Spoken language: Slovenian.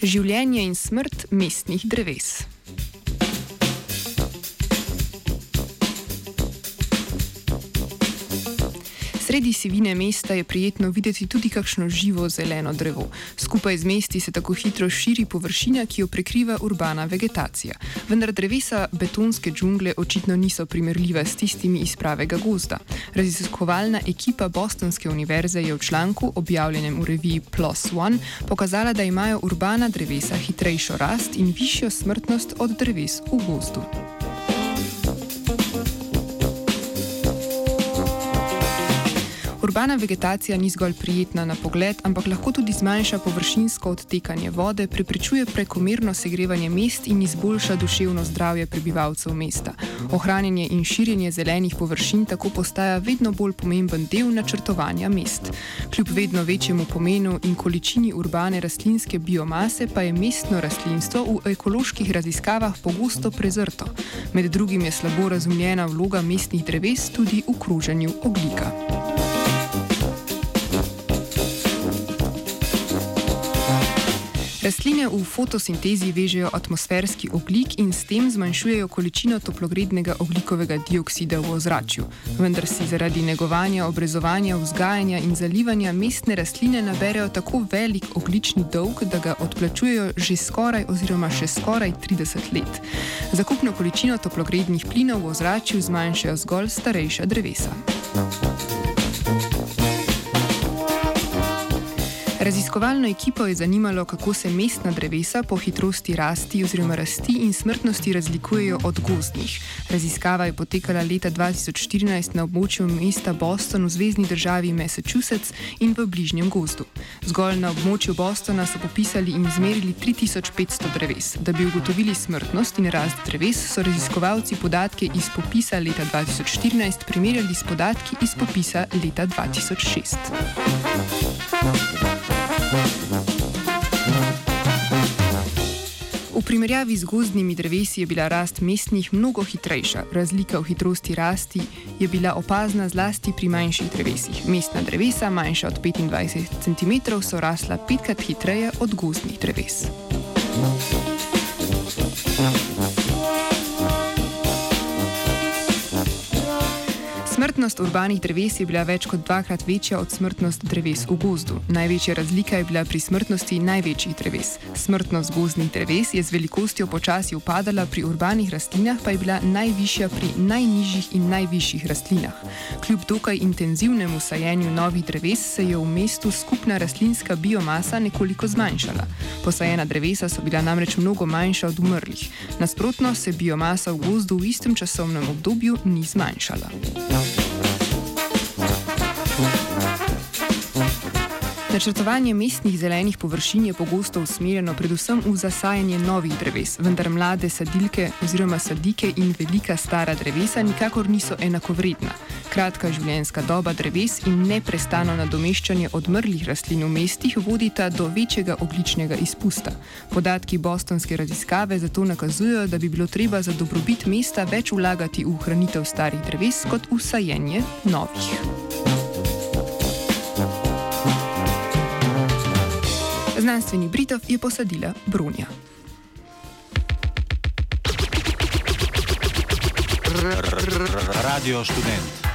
Življenje in smrt mestnih dreves. Sredi sivine mesta je prijetno videti tudi kakšno živo zeleno drevo. Skupaj z mesti se tako hitro širi površina, ki jo prekriva urbana vegetacija. Vendar drevesa betonske džungle očitno niso primerljive s tistimi iz pravega gozda. Raziskovalna ekipa Bostonske univerze je v članku, objavljenem v reviji Plus One, pokazala, da imajo urbana drevesa hitrejšo rast in višjo smrtnost od dreves v gozdu. Urbana vegetacija ni zgolj prijetna na pogled, ampak lahko tudi zmanjša površinsko odtekanje vode, preprečuje prekomerno segrevanje mest in izboljša duševno zdravje prebivalcev mesta. Ohranjanje in širjenje zelenih površin tako postaja vedno bolj pomemben del načrtovanja mest. Kljub vedno večjemu pomenu in količini urbane rastlinske biomase pa je mestno rastlinstvo v ekoloških raziskavah pogosto prezrto. Med drugim je slabo razumljena vloga mestnih dreves tudi v kruženju oglika. Rastline v fotosintezi vežejo atmosferski oglik in s tem zmanjšujejo količino toplogrednega oglikovega dioksida v ozračju. Vendar si zaradi negovanja, obrezovanja, vzgajanja in zalivanja mestne rastline naberejo tako velik oglični dolg, da ga odplačujejo že skoraj oziroma še skoraj 30 let. Zakupno količino toplogrednih plinov v ozračju zmanjšajo zgolj starejša drevesa. Raziskovalno ekipo je zanimalo, kako se mestna drevesa po hitrosti rasti oziroma rasti in smrtnosti razlikujejo od gozdnih. Raziskava je potekala leta 2014 na območju mesta Boston v zvezdni državi Massachusetts in v bližnjem gozdu. Zgolj na območju Bostona so popisali in izmerili 3500 dreves. Da bi ugotovili smrtnost in rast dreves, so raziskovalci podatke iz popisa leta 2014 primerjali s podatki iz popisa leta 2006. V primerjavi z gozdnimi drevesi je bila rast mestnih mnogo hitrejša. Razlika v hitrosti rasti je bila opazna zlasti pri manjših drevesih. Mestna drevesa, manjša od 25 cm, so rasla petkrat hitreje od gozdnih dreves. Smrtnost urbanih dreves je bila več kot dvakrat večja od smrtnosti dreves v gozdu. Največja razlika je bila pri smrtnosti največjih dreves. Smrtnost gozdnih dreves je z velikostjo počasi upadala, pri urbanih rastlinah pa je bila najvišja pri najnižjih in najvišjih rastlinah. Kljub dokaj intenzivnemu sajenju novih dreves se je v mestu skupna rastlinska biomasa nekoliko zmanjšala. Posajena drevesa so bila namreč mnogo manjša od umrlih. Nasprotno se biomasa v gozdu v istem časovnem obdobju ni zmanjšala. No. Načrtovanje mestnih zelenih površin je pogosto usmerjeno predvsem v zasajanje novih dreves, vendar mlade sadilke oziroma sadike in velika stara drevesa nikakor niso enakovredna. Kratka življenjska doba dreves in neprestano nadomeščanje odmrlih rastlin v mestih vodita do večjega ogličnega izpusta. Podatki bostonske raziskave zato nakazujejo, da bi bilo treba za dobrobit mesta več vlagati v hranitev starih dreves kot v sajenje novih. Znanstveni Britov je posadila Brunja. Radio študent.